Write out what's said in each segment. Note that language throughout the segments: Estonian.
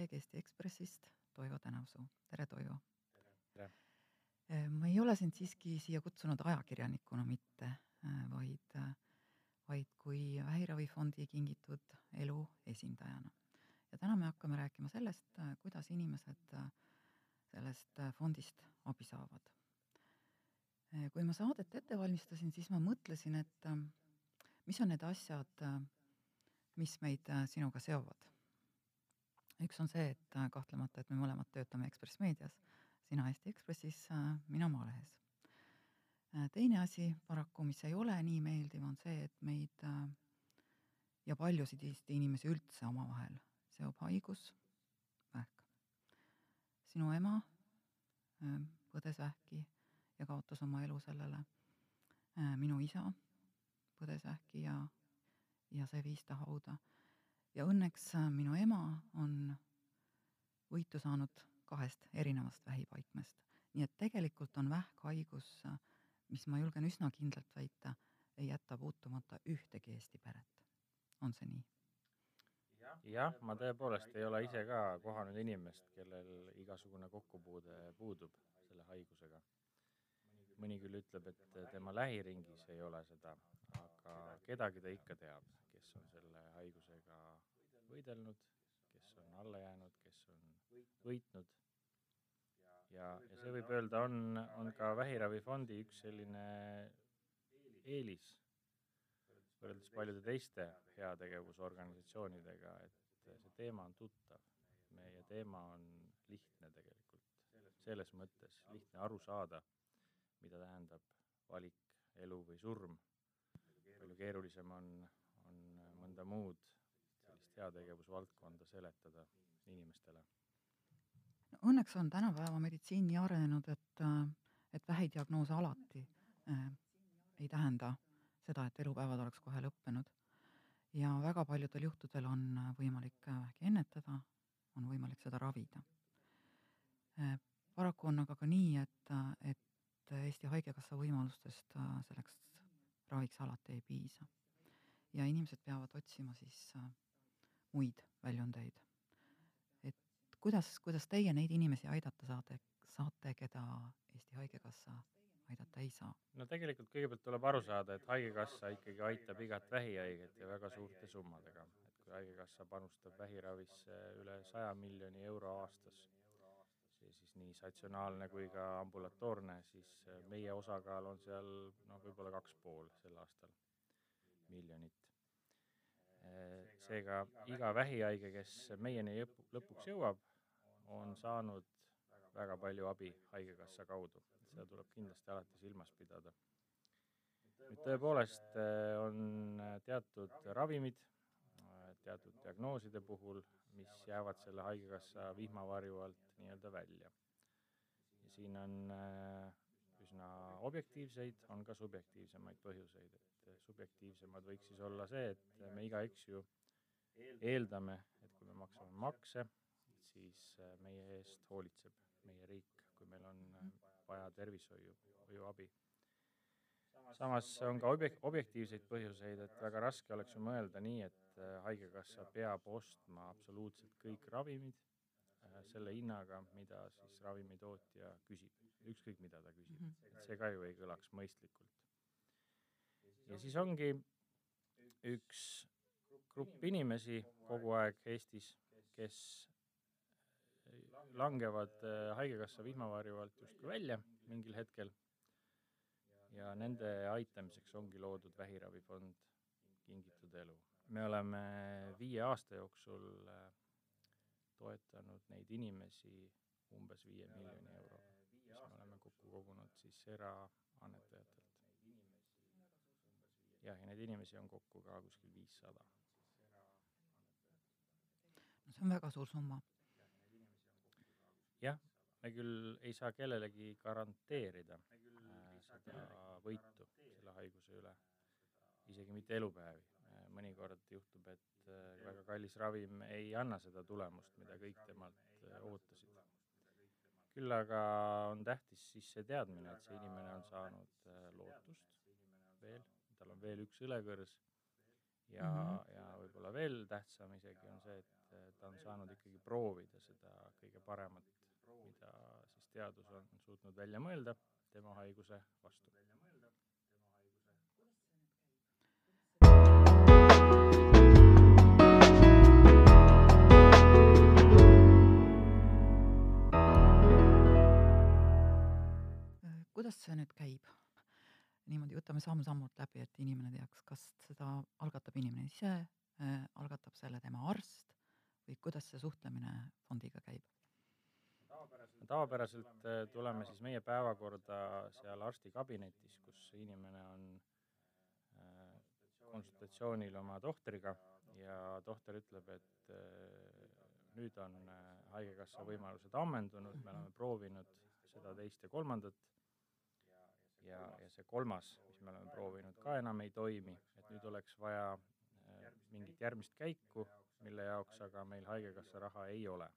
kolleeg Eesti Ekspressist, Toivo Tänavsuu. tere, Toivo! tere! ma ei ole sind siiski siia kutsunud ajakirjanikuna mitte, vaid, vaid kui Vähiravifondi kingitud elu esindajana. ja täna me hakkame rääkima sellest, kuidas inimesed sellest fondist abi saavad kui ma saadet ette valmistasin, siis ma mõtlesin, et äh, mis on need asjad, äh, mis meid äh, sinuga seovad. Üks on see, et kahtlemata, et me mõlemad töötame Ekspress Meedias, sina Eesti Ekspressis, mina Maalehes. teine asi paraku, mis ei ole nii meeldiv, on see, et meid ja paljusid Eesti inimesi üldse omavahel seob haigus, vähk. sinu ema põdes vähki ja kaotas oma elu sellele. Äh, minu isa põdes vähki ja, ja see viis ta hauda. Ja õnneks äh, minu ema on võitu saanud kahest erinevast vähipaikmest. nii et tegelikult on vähkhaigus, äh, mis ma julgen üsna kindlalt väita, ei jäta puutumata ühtegi Eesti peret. on see nii? jah, ma tõepoolest ei ole ise ka kohanud inimest, kellel igasugune kokkupuude puudub selle haigusega mõni küll ütleb, et tema lähiringis ei ole seda, aga kedagi ta ikka teab, kes on selle haigusega võidelnud, kes on alla jäänud, kes on võitnud. ja, ja see võib öelda, on, on ka Vähiravifondi üks selline eelis võrreldes paljude teiste heategevusorganisatsioonidega, et see teema on tuttav. meie teema on lihtne tegelikult, selles mõttes lihtne aru saada mida tähendab valik, elu või surm. palju keerulisem on, mõnda muud sellist heategevusvaldkonda seletada inimestele. õnneks on tänapäeva meditsiin nii arenenud, et, et vähidiagnoos alati äh, ei tähenda seda, et elupäevad oleks kohe lõppenud. ja väga paljudel juhtudel on võimalik vähki ennetada, on võimalik seda ravida äh,. paraku on aga ka nii, et et Eesti Haigekassa võimalustest äh, selleks raviks alati ei piisa. Ja inimesed peavad otsima siis äh, muid väljundeid. et kuidas, kuidas teie neid inimesi aidata saate, saate, keda Eesti Haigekassa aidata ei saa? no tegelikult kõigepealt tuleb aru saada, et Haigekassa ikkagi aitab igat vähihaiget ja väga suurte summadega. et kui Haigekassa panustab vähiravisse üle saja miljoni euro aastas siis nii statsionaalne kui ka ambulatoorne, siis äh, meie osakaal on seal noh, võib-olla kaks pool sel aastal miljonit. Äh, seega iga vähihaige, kes meieni lõpuks jõuab, on saanud väga palju abi Haigekassa kaudu, seda tuleb kindlasti alati silmas pidada. nüüd tõepoolest äh, on teatud ravimid, teatud diagnooside puhul, mis jäävad selle Haigekassa vihmavarju alt nii-öelda välja. ja siin on äh, üsna objektiivseid, on ka subjektiivsemaid põhjuseid, et subjektiivsemad võiks siis olla see, et me igaüks ju eeldame, et kui me maksame makse, siis äh, meie eest hoolitseb meie riik, kui meil on äh, vaja tervishoiu, hoiuabi. samas on ka objek-, objektiivseid põhjuseid, et väga raske oleks ju mõelda nii, et Haigekassa peab ostma absoluutselt kõik ravimid Äh, selle hinnaga, mida siis ravimitootja küsib, ükskõik mida ta küsib -hmm. et see ka ju ei kõlaks mõistlikult. Ja siis ongi üks grupp inimesi kogu aeg Eestis, kes langevad äh, Haigekassa vihmavarju alt justkui välja mingil hetkel ja nende aitamiseks ongi loodud Vähiravifond Kingitud Elu. me oleme viie aasta jooksul äh, toetanud neid inimesi umbes viie miljoni euroga, mis me oleme kokku kogunud siis eraannetajatelt. Jah, ja neid inimesi on kokku ka kuskil viissada. no see on väga suur summa. jah, me küll ei saa kellelegi garanteerida äh, seda võitu selle haiguse üle, isegi mitte elupäevi. Äh, mõnikord juhtub, et äh, väga kallis ravim ei anna seda tulemust, mida kõik temalt ootasid. küll aga on tähtis siis see teadmine, et see inimene on saanud lootust veel, tal on veel üks õlekõrs ja mm. -hmm. ja võib-olla veel tähtsam isegi on see, et eh, ta on saanud ikkagi proovida seda kõige paremat, mida siis teadus on suutnud välja mõelda tema haiguse vastu. Äh, kuidas see nüüd käib? Niimoodi võtame samm-sammult läbi, et inimene teaks, kas seda algatab inimene ise, algatab selle tema arst või kuidas see suhtlemine fondiga käib? tavapäraselt eh, tuleme siis meie päevakorda seal arstikabinetis, kus inimene on eh, konsultatsioonil oma tohtriga ja tohter ütleb, et nüüd on Haigekassa võimalused ammendunud, me oleme proovinud seda, teist ja kolmandat ja, ja see kolmas, mis me oleme proovinud, ka enam ei toimi, et nüüd oleks vaja mingit järgmist käiku, mille jaoks aga meil Haigekassa raha ei ole.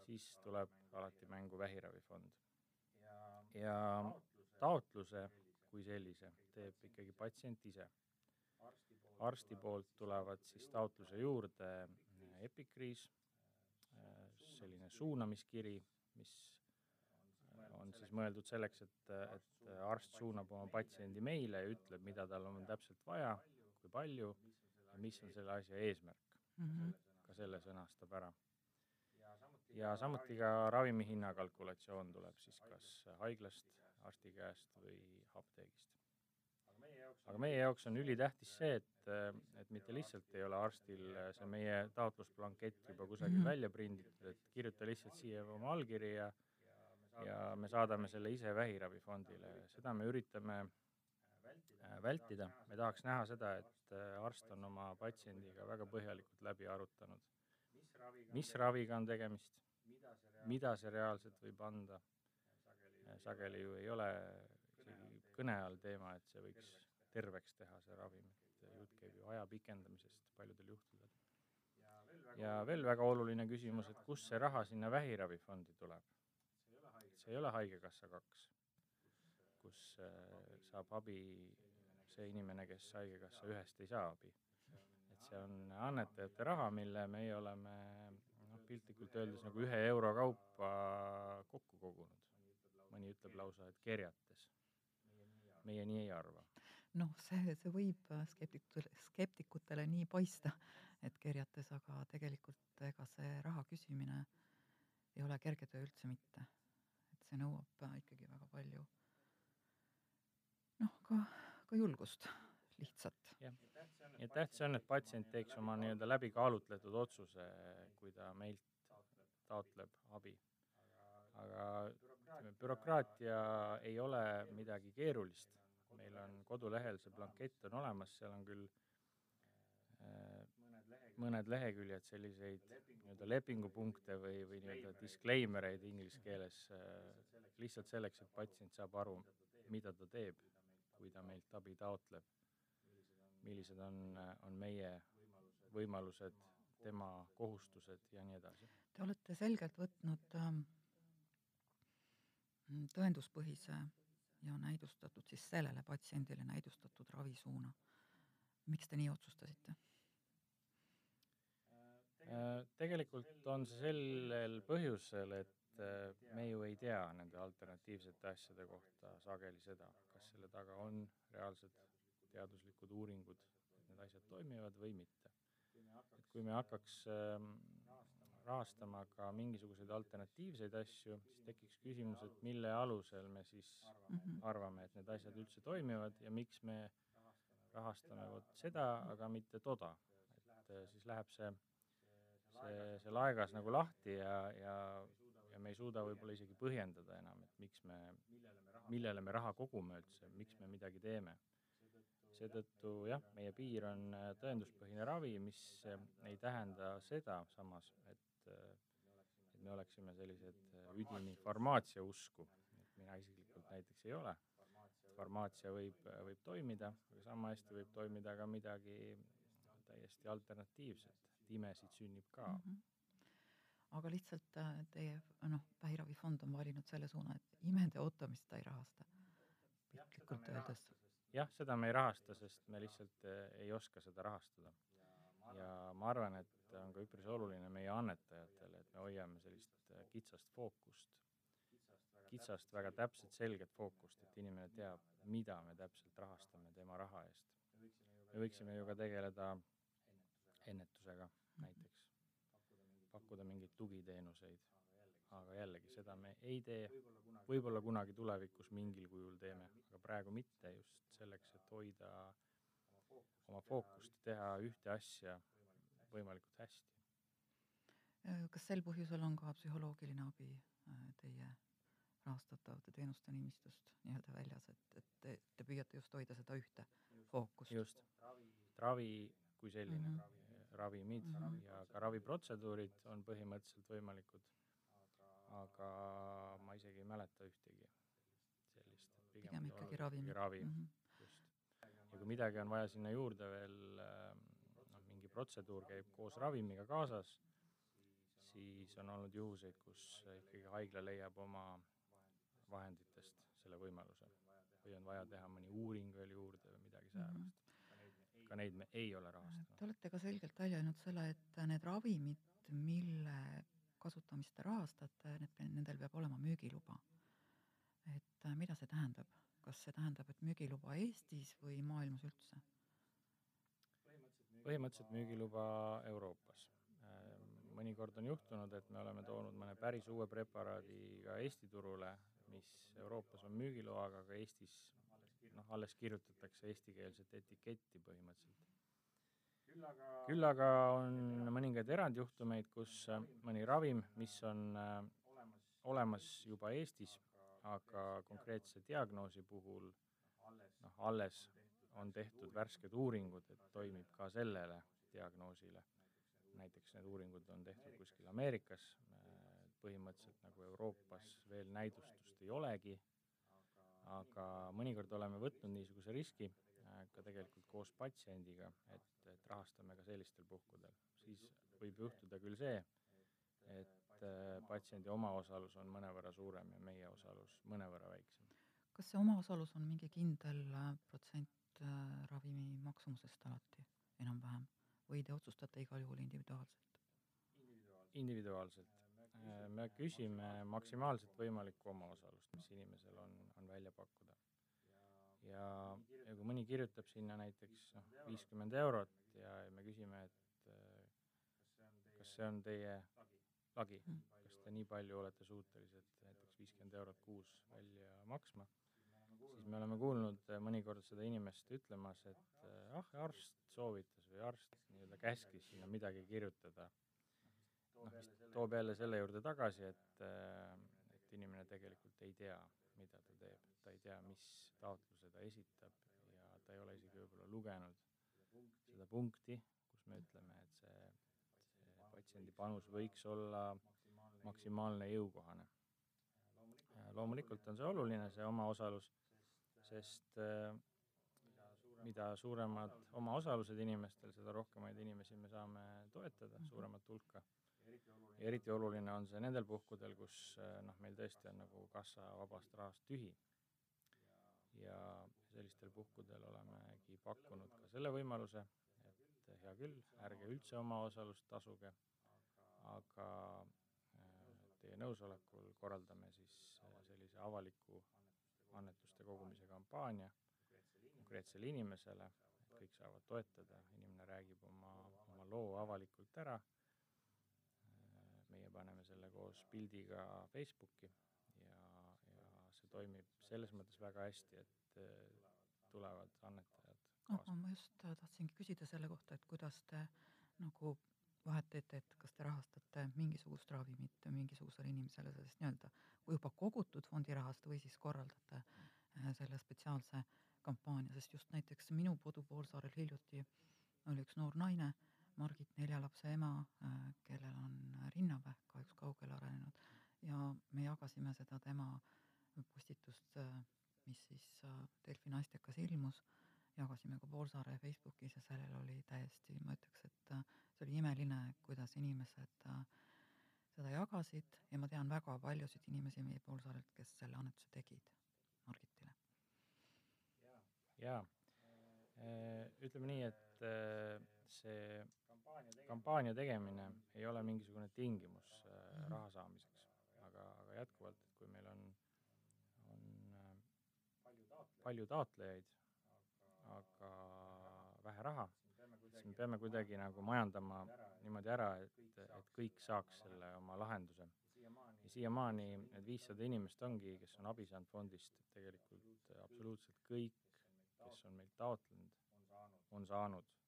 siis tuleb alati mängu vähiravifond. ja taotluse kui sellise teeb ikkagi patsient ise. arsti poolt tulevad siis taotluse juurde epikriis, selline suunamiskiri, mis on siis mõeldud selleks, et, et arst suunab oma patsiendi meile ja ütleb, mida tal on täpselt vaja, kui palju ja mis on selle asja eesmärk mm. -hmm. ka selle sõnastab ära. ja samuti ka ravimi hinna kalkulatsioon tuleb siis kas haiglast, arsti käest või apteegist. aga meie jaoks on ülitähtis see, et, et mitte lihtsalt ei ole arstil see meie taotlusblankett juba kusagil mm -hmm. välja prinditud, et kirjuta lihtsalt siia oma allkiri ja ja me saadame selle ise vähiravifondile, seda me üritame vältida, me tahaks näha seda, et arst on oma patsiendiga väga põhjalikult läbi arutanud, mis raviga on tegemist, mida see reaalselt võib anda. sageli ju ei ole isegi kõne all teema, et see võiks terveks teha, see ravim, et jutt käib ju aja pikendamisest paljudel juhtudel. ja veel väga oluline küsimus, et kust see raha sinna vähiravifondi tuleb see ei ole Haigekassa kaks, kus saab abi see inimene, kes Haigekassa ühest ei saa abi. et see on annetajate raha, mille meie oleme noh, piltlikult öeldes nagu ühe euro kaupa kokku kogunud. mõni ütleb lausa, et kerjates. meie nii ei arva. noh, see, see võib skeptikutele, skeptikutele nii paista, et kerjates, aga tegelikult ega see raha küsimine ei ole kerge töö üldse mitte see nõuab ikkagi väga palju noh, ka, ka julgust lihtsalt. jah, et tähtis on, et patsient teeks oma nii-öelda läbikaalutletud otsuse, kui ta meilt taotleb abi. aga ütleme, bürokraatia ei ole midagi keerulist. meil on kodulehel see blankett on olemas, seal on küll äh, mõned leheküljed selliseid nii-öelda lepingupunkte või, või nii-öelda disclaimer eid inglise keeles äh, lihtsalt selleks, et patsient saab aru, mida ta teeb, kui ta meilt abi taotleb. millised on, on meie võimalused, tema kohustused ja nii edasi. Te olete selgelt võtnud ähm, tõenduspõhise ja näidustatud siis sellele patsiendile näidustatud ravisuuna. miks te nii otsustasite? Tegelikult on see sellel põhjusel, et me ju ei tea nende alternatiivsete asjade kohta sageli seda, kas selle taga on reaalsed teaduslikud uuringud, et need asjad toimivad või mitte. et kui me hakkaks rahastama ka mingisuguseid alternatiivseid asju, siis tekiks küsimus, et mille alusel me siis -hmm. arvame, et need asjad üldse toimivad ja miks me rahastame vot seda, aga mitte toda. et siis läheb see see, see laegas nagu lahti ja, ja, ja me ei suuda võib-olla isegi põhjendada enam, et miks me, millele me raha kogume üldse, miks me midagi teeme. seetõttu jah, meie piir on äh, tõenduspõhine ravi, mis äh, ei tähenda seda samas, et, äh, et me oleksime sellised üdini farmaatsia usku, et mina isiklikult näiteks ei ole. farmaatsia võib, võib toimida, aga sama hästi võib toimida ka midagi täiesti alternatiivset imesid sünnib ka mm. -hmm. aga lihtsalt teie noh, vähiravifond on valinud selle suuna, et imede ootamist ta ei rahasta, piltlikult öeldes. jah, seda me ei rahasta, sest me lihtsalt ei oska seda rahastada. ja ma arvan, et on ka üpris oluline meie annetajatele, et me hoiame sellist kitsast fookust, kitsast väga täpset, selget fookust, et inimene teab, mida me täpselt rahastame tema raha eest. me võiksime ju ka tegeleda ennetusega näiteks, pakkuda mingeid tugiteenuseid, aga jällegi, seda me ei tee. võib-olla kunagi. Tulevikus mingil kujul teeme, aga praegu mitte, just selleks, et hoida oma fookust, teha ühte asja. võimalikult hästi. kas sel põhjusel on ka psühholoogiline abi äh, teie rahastatavate teenuste nimistust nii-öelda väljas, et, et te, te püüate just hoida seda ühte fookust? just, ravi kui selline. Mm, -hmm. Ravimid mm -hmm. ja ka raviprotseduurid on põhimõtteliselt võimalikud. aga ma isegi ei mäleta ühtegi sellist. pigem, pigem ikkagi ravimid. ravi mm, -hmm. just. ja kui midagi on vaja sinna juurde veel, ähm, noh, mingi protseduur käib koos ravimiga kaasas, siis on olnud juhuseid, kus ikkagi haigla leiab oma vahenditest selle võimaluse või on vaja teha mõni uuring veel juurde või midagi säärast mm. -hmm. Ka neid me ei ole rahastanud. Te olete ka selgelt välja öelnud selle, et need ravimid, mille kasutamist te rahastate, need, nendel peab olema müügiluba. et äh, mida see tähendab, kas see tähendab, et müügiluba Eestis või maailmas üldse? põhimõtteliselt müügiluba Euroopas äh, mõnikord on juhtunud, et me oleme toonud mõne päris uue preparaadi ka Eesti turule mis Euroopas on müügiloaga, aga Eestis noh, alles kirjutatakse eestikeelset etiketti põhimõtteliselt. küll aga on mõningaid erandjuhtumeid, kus äh, mõni ravim, mis on äh, olemas juba Eestis, aga konkreetse diagnoosi puhul noh, alles on tehtud värsked uuringud, et toimib ka sellele diagnoosile. näiteks need uuringud on tehtud kuskil Ameerikas, põhimõtteliselt nagu Euroopas veel näidustust ei olegi, aga mõnikord oleme võtnud niisuguse riski äh, ka tegelikult koos patsiendiga, et, et rahastame ka sellistel puhkudel. siis võib juhtuda küll see, et äh, patsiendi omaosalus on mõnevõrra suurem ja meie osalus mõnevõrra väiksem. kas see omaosalus on mingi kindel äh, protsent ravimi maksumusest alati enam-vähem või te otsustate igal juhul individuaalselt? individuaalselt me küsime maksimaalselt võimalikku omaosalust, mis inimesel on, on välja pakkuda. ja, ja kui mõni kirjutab sinna näiteks noh, viiskümmend eurot ja, ja me küsime, et äh, kas see on teie lagi, kas te nii palju olete suutelised näiteks viiskümmend eurot kuus välja maksma, siis me oleme kuulnud äh, mõnikord seda inimest ütlemas, et ah, arst soovitas või arst nii-öelda käskis sinna midagi kirjutada noh, mis toob jälle selle juurde tagasi, et, äh, et inimene tegelikult ei tea, mida ta teeb, ta ei tea, mis taotluse ta esitab ja ta ei ole isegi võib-olla lugenud seda punkti, kus me ütleme, et see, see patsiendi panus võiks olla maksimaalne jõukohane. loomulikult on see oluline, see omaosalus, sest äh, mida suuremad omaosalused inimestel, seda rohkemaid inimesi me saame toetada, suuremat hulka eriti oluline on see nendel puhkudel, kus eh, noh, meil tõesti on nagu kassa vabast rahast tühi. ja sellistel puhkudel olemegi pakkunud ka selle võimaluse, et hea küll, ärge üldse omaosalust tasuge, aga eh, teie nõusolekul korraldame siis eh, sellise avaliku annetuste kogumise kampaania konkreetsele inimesele, et kõik saavad toetada, inimene räägib oma, oma loo avalikult ära meie paneme selle koos pildiga Facebooki ja, ja see toimib selles mõttes väga hästi, et äh, tulevad annetajad kaasa. ma just tahtsingi küsida selle kohta, et kuidas te nagu vahet teete, et kas te rahastate mingisugust ravimit mingisugusele inimesele sellest nii-öelda juba kogutud fondi rahast või siis korraldate äh, selle spetsiaalse kampaania, sest just näiteks minu kodu Poolsaarel hiljuti oli üks noor naine Margit, nelja lapse ema, äh, kellel on rinnavähk kahjuks kaugele arenenud. Ja me jagasime seda tema postitust, äh, mis siis äh, Delfi naistekas ilmus, jagasime ka Poolsaare Facebookis ja sellel oli täiesti, ma ütleks, et see oli imeline, kuidas inimesed seda jagasid. Ja ma tean väga paljusid inimesi meie Poolsaarelt, kes selle annetuse tegid Margitile. jaa, ütleme nii, et see kampaania tegemine. Ei ole mingisugune tingimus Mhm. raha saamiseks, aga, aga jätkuvalt, et kui meil on, on palju taotlejaid, aga vähe raha, siis me peame kuidagi nagu majandama niimoodi ära, et, et kõik saaks selle oma lahenduse. ja siiamaani need viissada inimest ongi, kes on abi saanud fondist, tegelikult absoluutselt kõik, kes on meilt taotlenud, on saanud. äh,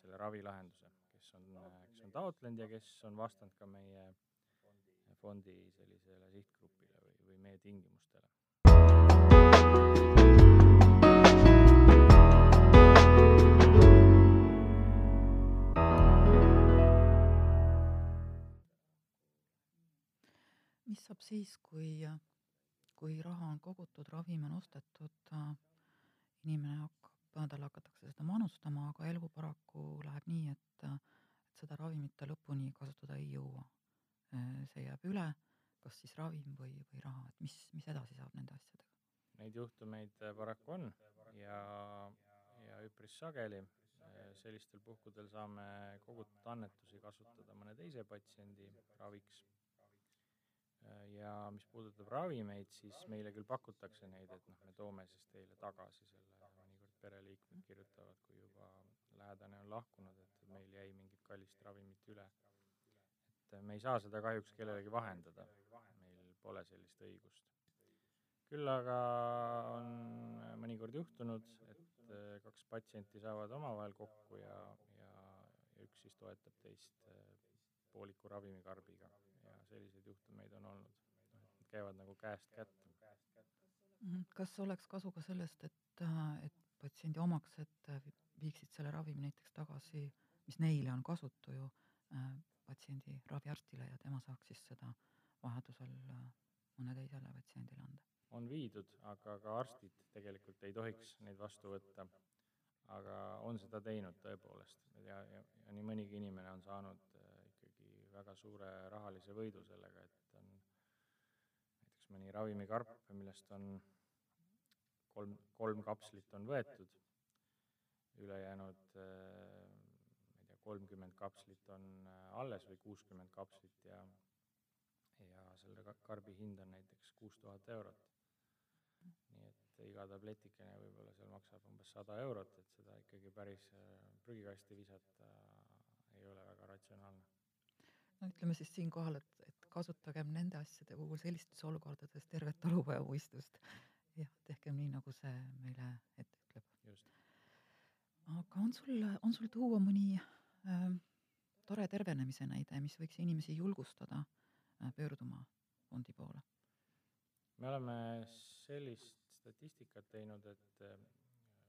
selle ravilahenduse, kes on, kes on taotlenud ja kes on vastanud ka meie fondi sellisele sihtgrupile või, või meie tingimustele. mis saab siis, kui, kui raha on kogutud, ravim on ostetud, inimene hakkab, talle hakatakse seda manustama, aga elu paraku läheb nii, et, et seda ravimit ta lõpuni kasutada ei jõua. see jääb üle, kas siis ravim või, või raha, et mis, mis edasi saab nende asjadega? Neid juhtumeid paraku on ja, ja üpris sageli. sellistel puhkudel saame kogutud annetusi kasutada mõne teise patsiendi raviks ja mis puudutab ravimeid, siis meile küll pakutakse neid, et noh, me toome siis teile tagasi selle, pereliikmed kirjutavad, kui juba lähedane on lahkunud, et meil jäi mingit kallist ravimit üle. et me ei saa seda kahjuks kellelegi vahendada, meil pole sellist õigust. küll aga on mõnikord juhtunud, et kaks patsienti saavad omavahel kokku ja, ja, ja üks siis toetab teist pooliku ravimikarbiga ja selliseid juhtumeid on olnud. noh, käivad nagu käest kätte. Mhm. kas oleks kasu ka sellest, et, et patsiendi omaksed viiksid selle ravimi näiteks tagasi, mis neile on kasutu ju äh,, patsiendi raviarstile ja tema saaks siis seda vajadusel äh, mõne teisele patsiendile anda? on viidud, aga ka arstid tegelikult ei tohiks neid vastu võtta. aga on seda teinud tõepoolest ja, ja, ja nii mõnigi inimene on saanud väga suure rahalise võidu sellega, et on näiteks mõni ravimikarp, millest on kolm, kolm kapslit on võetud, ülejäänud ma ei tea, kolmkümmend kapslit on alles või kuuskümmend kapslit ja ja selle karbi hind on näiteks kuus tuhat eurot. nii et iga tabletikene võib-olla seal maksab umbes sada eurot, et seda ikkagi päris prügikasti visata ei ole väga ratsionaalne no ütleme siis siinkohal, et, et kasutagem nende asjade puhul sellistes olukordades tervet talupojamõistust. Jah, tehkem nii, nagu see meile ette ütleb. aga on sul, on sul tuua mõni äh, tore tervenemise näide, mis võiks inimesi julgustada äh, pöörduma fondi poole? me oleme sellist statistikat teinud, et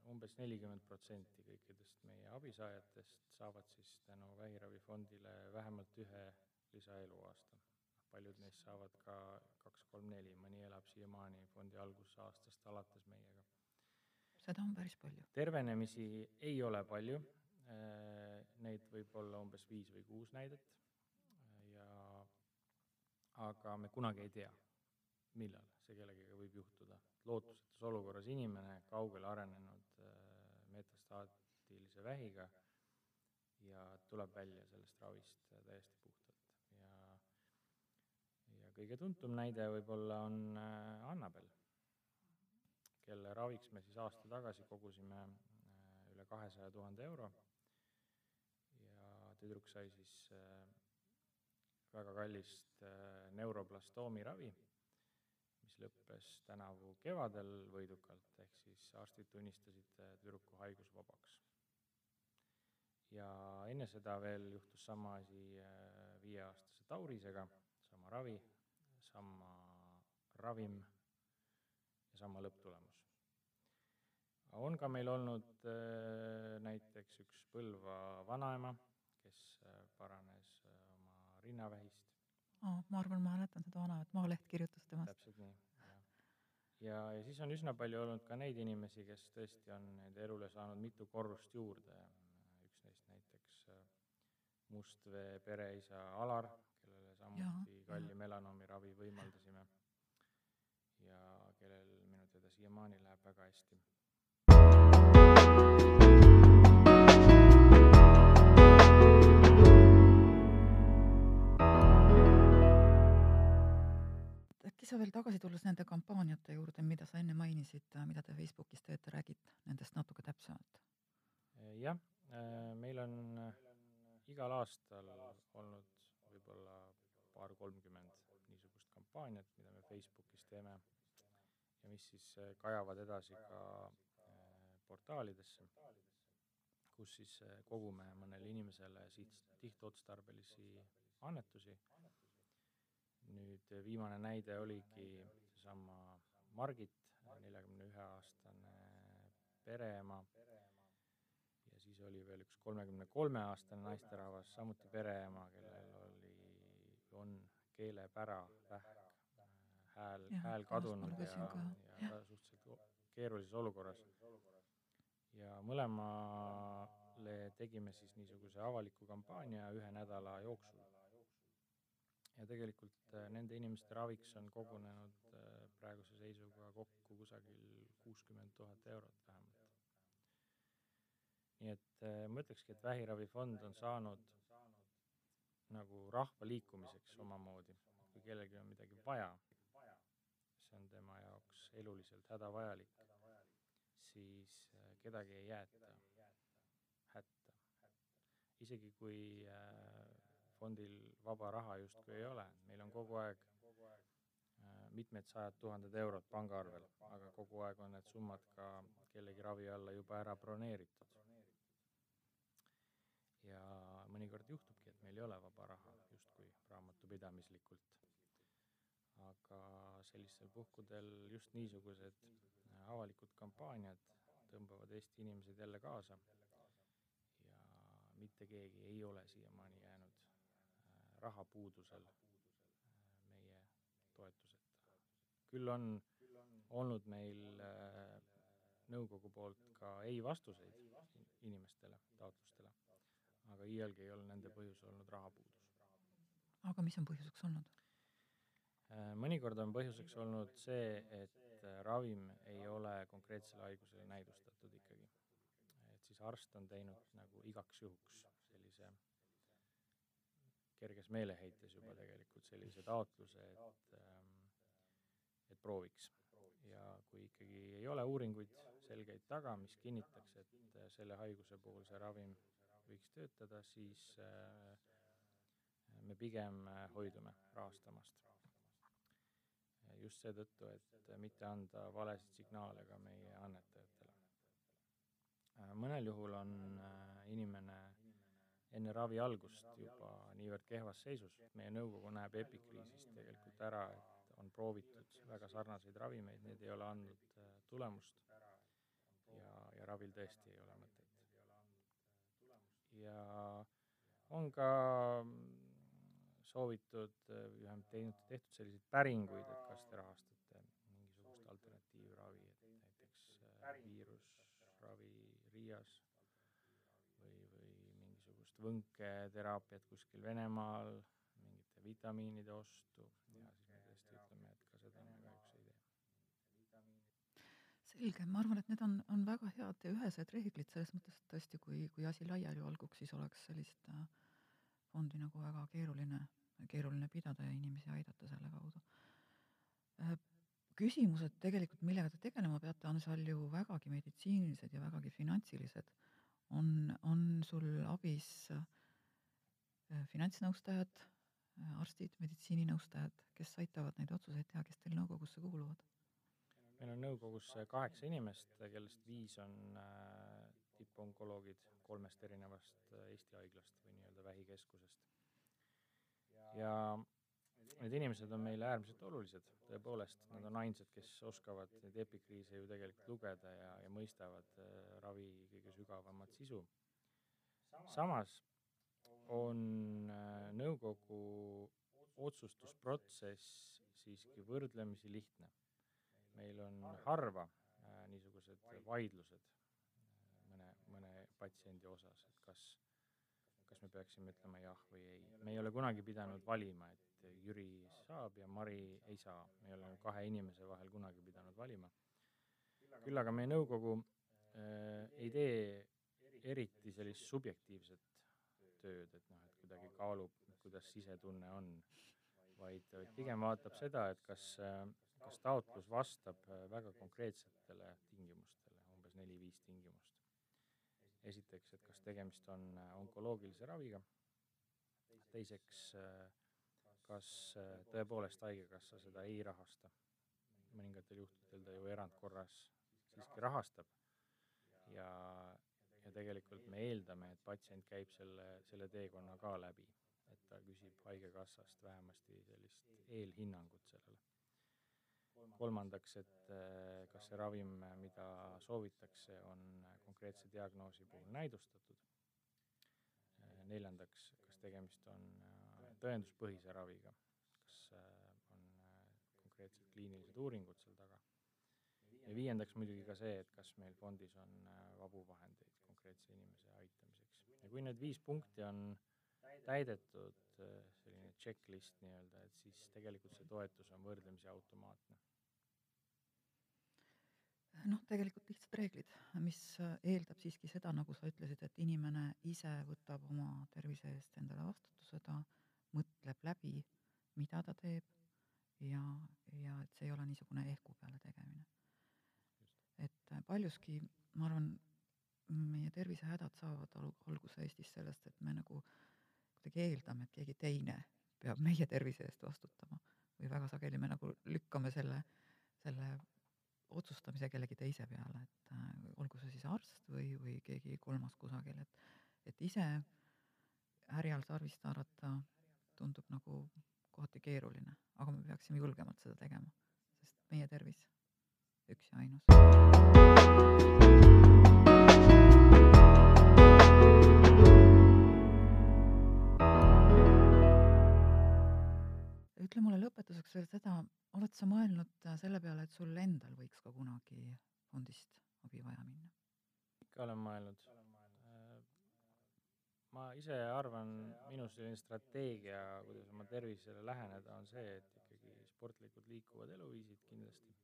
umbes nelikümmend protsenti kõikidest meie abisaajatest saavad siis tänu vähiravifondile vähemalt ühe lisaeluaasta. Paljud neist saavad ka kaks, kolm, neli, mõni elab siiamaani fondi algusaastast alates meiega. seda on päris palju. tervenemisi ei ole palju, neid võib olla umbes viis või kuus näidet ja aga me kunagi ei tea, millal see kellegagi võib juhtuda. lootusetus olukorras inimene, kaugele arenenud metastaatilise vähiga ja tuleb välja sellest ravist täiesti puhtalt. Kõige tuntum näide võib-olla on Annabel, kelle raviks me siis aasta tagasi kogusime üle kahesaja tuhande euro ja tüdruk sai siis väga kallist neuroblastoomi ravi mis lõppes tänavu kevadel võidukalt, ehk siis arstid tunnistasid tüdruku haigusvabaks. ja enne seda veel juhtus sama asi viieaastase Taurisega, sama ravi, sama ravim ja sama lõpptulemus. on ka meil olnud näiteks üks Põlva vanaema, kes paranes oma rinnavähist oh,. ma arvan, ma mäletan seda vanaemat, Maaleht kirjutas temast. täpselt nii, jah. ja, ja siis on üsna palju olnud ka neid inimesi, kes tõesti on nende elule saanud mitu korrust juurde. üks neist näiteks Mustvee pereisa Alar, samuti ja, kalli melanoomi ravi võimaldasime ja kellel minu teada siiamaani läheb väga hästi. äkki sa veel tagasi tulles nende kampaaniate juurde, mida sa enne mainisid, mida te Facebookis teete, räägid nendest natuke täpsemalt? jah, meil on igal aastal olnud võib-olla paar-kolmkümmend niisugust kampaaniat, mida me Facebookis teeme ja mis siis kajavad edasi ka portaalidesse, kus siis kogume mõnele inimesele siht, sihtotstarbelisi annetusi. nüüd viimane näide oligi seesama Margit, neljakümne ühe aastane pereema ja siis oli veel üks kolmekümne kolme aastane naisterahvas, samuti pereema, kellel on keelepära, vähk, hääl, hääl kadunud ja, ja, ja ta suhteliselt keerulises olukorras. ja mõlemale tegime siis niisuguse avaliku kampaania ühe nädala jooksul. ja tegelikult nende inimeste raviks on kogunenud praeguse seisuga kokku kusagil kuuskümmend tuhat eurot vähemalt. nii et ma ütlekski, et vähiravifond on saanud nagu rahvaliikumiseks omamoodi, kui kellelgi on midagi vaja, see on tema jaoks eluliselt hädavajalik, siis kedagi ei jäeta hätta. isegi kui fondil vaba raha justkui ei ole, meil on kogu aeg mitmed sajad tuhanded eurod pangaarvel, aga kogu aeg on need summad ka kellegi ravi alla juba ära broneeritud. ja mõnikord juhtubki, et meil ei ole vaba raha justkui raamatupidamislikult. aga sellistel puhkudel just niisugused avalikud kampaaniad tõmbavad Eesti inimesed jälle kaasa ja mitte keegi ei ole siiamaani jäänud rahapuudusel meie toetuseta. küll on olnud meil nõukogu poolt ka ei vastuseid inimestele, taotlustele, aga iialgi ei ole nende põhjus olnud rahapuudus. aga mis on põhjuseks olnud? mõnikord on põhjuseks olnud see, et ravim ei ole konkreetsele haigusele näidustatud ikkagi. et siis arst on teinud nagu igaks juhuks sellise kerges meeleheites juba tegelikult sellise taotluse, et, et prooviks. ja kui ikkagi ei ole uuringuid selgeid taga, mis kinnitaks, et selle haiguse puhul see ravim võiks töötada, siis me pigem hoidume rahastamast. just seetõttu, et mitte anda valesid signaale ka meie annetajatele. mõnel juhul on inimene enne ravi algust juba niivõrd kehvas seisus, meie nõukogu näeb epikriisist tegelikult ära, et on proovitud väga sarnaseid ravimeid, need ei ole andnud tulemust ja, ja ravil tõesti ei ole mõtet. Ja on ka soovitud, vähemalt teinud, tehtud selliseid päringuid, et kas te rahastate mingisugust alternatiivravi, et näiteks viirusravi Riias või, või mingisugust võnketeraapiat kuskil Venemaal, mingite vitamiinide ostu ja siis me tõesti ütleme, et ka seda me kahjuks ei tee. Selge, ma arvan, et need on, on väga head ja ühesed reeglid selles mõttes, et tõesti, kui, kui asi laiali valguks, siis oleks sellist fondi nagu väga keeruline, keeruline pidada ja inimesi aidata selle kaudu. küsimused tegelikult, millega te tegelema peate, on seal ju vägagi meditsiinilised ja vägagi finantsilised. on, on sul abis finantsnõustajad, arstid, meditsiininõustajad, kes aitavad neid otsuseid teha, kes teil nõukogusse kuuluvad? Meil on nõukogus kaheksa inimest, kellest viis on äh, tipponkoloogid kolmest erinevast Eesti haiglast või nii-öelda vähikeskusest. ja need inimesed on meile äärmiselt olulised, tõepoolest, nad on ainsad, kes oskavad neid epikriise ju tegelikult lugeda ja, ja mõistavad äh, ravi kõige sügavamat sisu. samas on äh, nõukogu otsustusprotsess siiski võrdlemisi lihtne meil on harva äh, niisugused vaidlused äh, mõne, mõne patsiendi osas, et kas, kas me peaksime ütlema jah või ei. me ei ole kunagi pidanud valima, et Jüri saab ja Mari ei saa, me ei ole kahe inimese vahel kunagi pidanud valima. küll aga meie nõukogu äh, ei tee eriti sellist subjektiivset tööd, et noh, et kuidagi kaalub, kuidas sisetunne on, vaid, vaid pigem vaatab seda, et kas, kas taotlus vastab väga konkreetsetele tingimustele, umbes neli-viis tingimust. esiteks, et kas tegemist on onkoloogilise raviga, teiseks, kas tõepoolest Haigekassa seda ei rahasta, mõningatel juhtudel ta ju erandkorras siiski rahastab ja, ja tegelikult me eeldame, et patsient käib selle, selle teekonna ka läbi, et ta küsib Haigekassast vähemasti sellist eelhinnangut sellele. Kolmandaks, et eh, kas see ravim, mida soovitakse, on konkreetse diagnoosi puhul näidustatud. Neljandaks, kas tegemist on tõenduspõhise raviga, kas on konkreetsed kliinilised uuringud seal taga ja viiendaks muidugi ka see, et kas meil fondis on vabu vahendeid konkreetse inimese aitamiseks. ja kui need viis punkti on täidetud, selline checklist nii-öelda, et siis tegelikult see toetus on võrdlemisi automaatne. noh, tegelikult lihtsad reeglid, mis eeldab siiski seda, nagu sa ütlesid, et inimene ise võtab oma tervise eest endale vastutuse, ta mõtleb läbi, mida ta teeb ja, ja et see ei ole niisugune ehku peale tegemine. et paljuski ma arvan, meie tervisehädad saavad alguse Eestis sellest, et me nagu kuidagi eeldame, et keegi teine peab meie tervise eest vastutama või väga sageli me nagu lükkame selle, selle otsustamise kellegi teise peale, et äh, olgu see siis arst või, või keegi kolmas kusagil, et, et ise härjal sarvist haarata tundub nagu kohati keeruline, aga me peaksime julgemalt seda tegema, sest meie tervis üks ja ainus. Lõpetuseks veel seda, oled sa mõelnud äh, selle peale, et sul endal võiks ka kunagi fondist abi vaja minna? ikka olen mõelnud. Äh, ma ise arvan, minu selline strateegia, kuidas oma tervisele läheneda, on see, et ikkagi sportlikud liikuvad eluviisid kindlasti.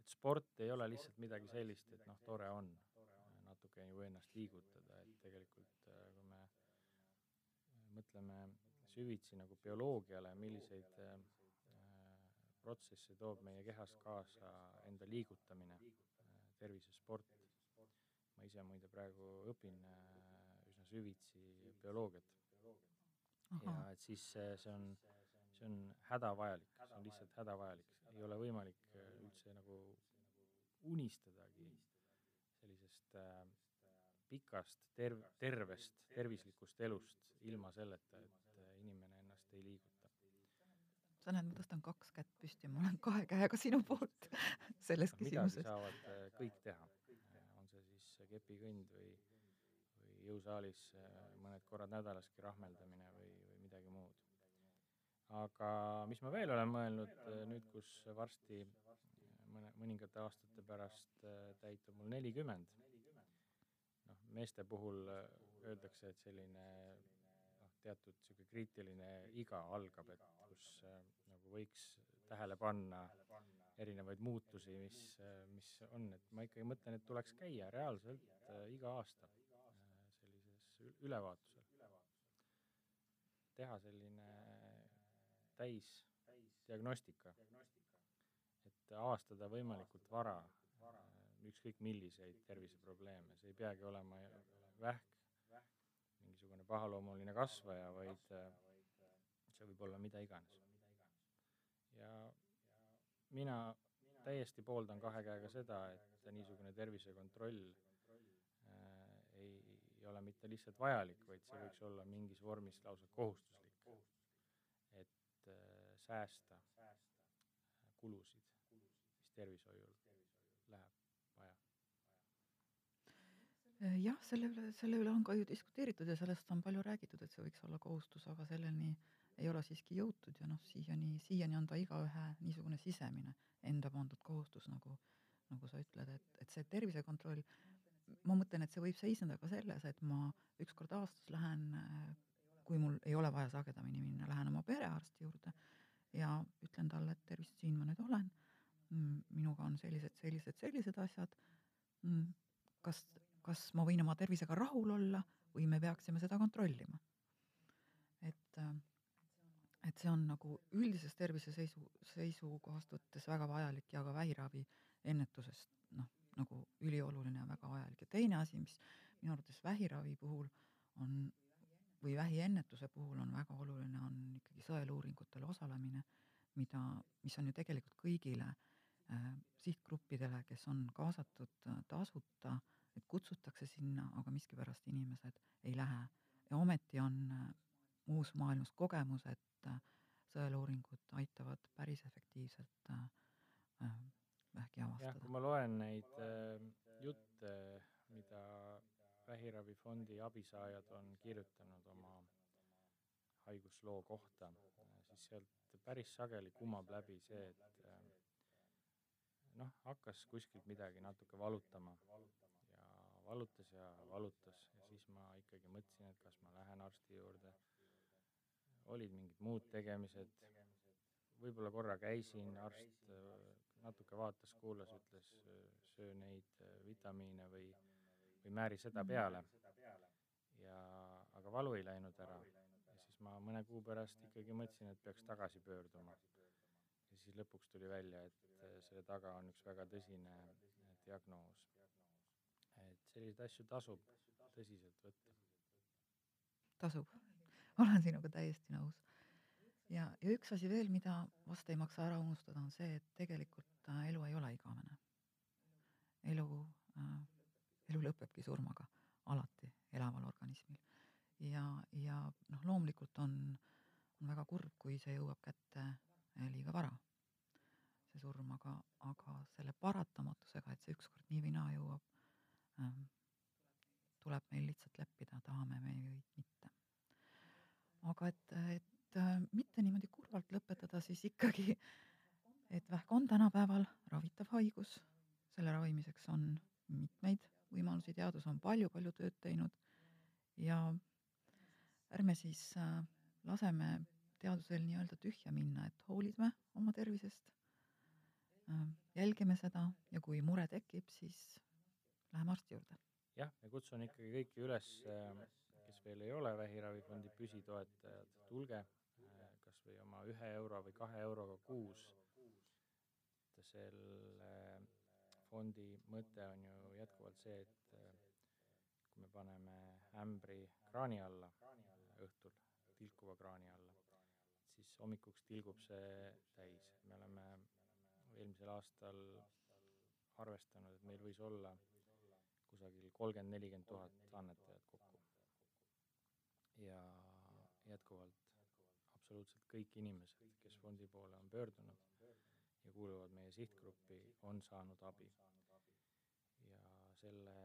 et sport ei ole lihtsalt midagi sellist, et noh, tore on natuke ju ennast liigutada, et tegelikult äh, kui me mõtleme süvitsi nagu bioloogiale, milliseid äh, protsesse toob meie kehas kaasa enda liigutamine äh,, tervisesport. ma ise muide praegu õpin äh, üsna süvitsi bioloogiat. ja et siis see, on, see on hädavajalik, see on lihtsalt hädavajalik, ei ole võimalik üldse nagu unistadagi sellisest äh, pikast terv-, tervest, tervislikust elust ilma selleta, et ennast ei liiguta. sa näed, ma tõstan kaks kätt püsti, ma olen kahe käega sinu poolt selles küsimuses. saavad äh, kõik teha, on see siis kepikõnd või, või jõusaalis äh, mõned korrad nädalaski rahmeldamine või, või midagi muud. aga mis ma veel olen mõelnud äh, nüüd, kus varsti mõne, mõningate aastate pärast täitub mul nelikümmend, noh, meeste puhul öeldakse, et selline teatud sihuke kriitiline iga algab, et kus äh, nagu võiks tähele panna erinevaid muutusi, mis, äh, mis on, et ma ikkagi mõtlen, et tuleks käia reaalselt äh, iga aasta sellises ülevaatusel. teha selline täisdiagnostika, et avastada võimalikult vara ükskõik milliseid terviseprobleeme, see ei peagi olema vähk mingisugune pahaloomuline kasvaja, vaid äh, see võib olla mida iganes. ja mina täiesti pooldan kahe käega seda, et niisugune tervisekontroll äh, ei, ei ole mitte lihtsalt vajalik, vaid see võiks olla mingis vormis lausa kohustuslik. et äh, säästa kulusid, mis tervishoiul Äh, jah, selle üle, selle üle on ka ju diskuteeritud ja sellest on palju räägitud, et see võiks olla kohustus, aga selleni ei ole siiski jõutud ja noh, siiani, siiani on ta igaühe niisugune sisemine enda pandud kohustus, nagu, nagu sa ütled, et, et see tervisekontroll, ma mõtlen, et see võib seisneda ka selles, et ma üks kord aastas lähen, kui mul ei ole vaja sagedamini minna, lähen oma perearsti juurde ja ütlen talle, et tervist, siin ma nüüd olen, minuga on sellised, sellised, sellised asjad. Mm, kas, kas ma võin oma tervisega rahul olla või me peaksime seda kontrollima. et, et see on nagu üldisest terviseseisu, seisukohast võttes väga vajalik ja ka vähiravi ennetusest noh, nagu ülioluline ja väga vajalik ja teine asi, mis minu arvates vähiravi puhul on või vähiennetuse puhul on väga oluline, on ikkagi sõeluuringutel osalemine, mida, mis on ju tegelikult kõigile äh, sihtgruppidele, kes on kaasatud äh, tasuta, et kutsutakse sinna, aga miskipärast inimesed ei lähe. ja ometi on äh, muus maailmas kogemus, et äh, sõeluuringud aitavad päris efektiivselt äh, äh vähki avastada. jah, kui ma loen neid äh, jutte, mida vähiravifondi abisaajad on kirjutanud oma haigusloo kohta, siis sealt päris sageli kumab läbi see, et äh, noh, hakkas kuskilt midagi natuke valutama valutas ja valutas ja siis ma ikkagi mõtlesin, et kas ma lähen arsti juurde. olid mingid muud tegemised, võib-olla korra käisin, arst äh, natuke vaatas, kuulas, ütles söö neid äh, vitamiine või või määri seda peale. ja, aga valu ei läinud ära ja siis ma mõne kuu pärast ikkagi mõtlesin, et peaks tagasi pöörduma. ja siis lõpuks tuli välja, et selle taga on üks väga tõsine diagnoos. Selliseid asju tasub tõsiselt võtta. tasub, olen sinuga täiesti nõus. ja, ja üks asi veel, mida vast ei maksa ära unustada, on see, et tegelikult äh, elu ei ole igavene. elu äh, elu lõpebki surmaga alati elaval organismil. ja, ja noh, loomulikult on, on väga kurb, kui see jõuab kätte eh, liiga vara, see surm, aga, aga selle paratamatusega, et see ükskord nii või naa jõuab tuleb meil lihtsalt leppida, tahame me või mitte. aga et, et äh, mitte niimoodi kurvalt lõpetada, siis ikkagi, et vähk on tänapäeval ravitav haigus, selle ravimiseks on mitmeid võimalusi, teadus on palju-palju tööd teinud. Ja ärme siis äh, laseme teadusel nii-öelda tühja minna, et hoolime oma tervisest. Äh,, jälgime seda ja kui mure tekib, siis läheme arsti juurde. jah, ja kutsun ikkagi kõiki üles, äh, kes veel ei ole Vähiravifondi püsitoetajad, tulge äh, kas või oma ühe euro või kahe euroga kuus selle fondi mõte on ju jätkuvalt see, et äh, kui me paneme ämbri kraani alla õhtul, tilkuva kraani alla, siis hommikuks tilgub see täis. me oleme eelmisel aastal arvestanud, et meil võis olla kusagil kolmkümmend, nelikümmend tuhat annetajat kokku. ja jätkuvalt absoluutselt kõik inimesed, kes fondi poole on pöördunud ja kuuluvad meie sihtgruppi, on saanud abi. ja selle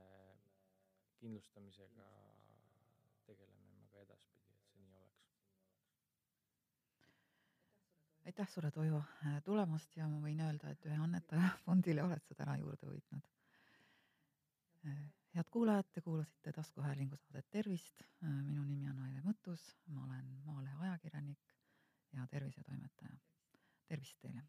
kindlustamisega tegeleme me ka edaspidi, et see nii oleks. aitäh sulle, Toivo, tulemast ja ma võin öelda, et ühe annetaja fondile oled sa täna juurde võitnud. Head kuulajad, te kuulasite taskuhäälingu saadet Tervist. minu nimi on Aive Mõttus, ma olen Maalehe ajakirjanik ja tervisetoimetaja. tervist teile!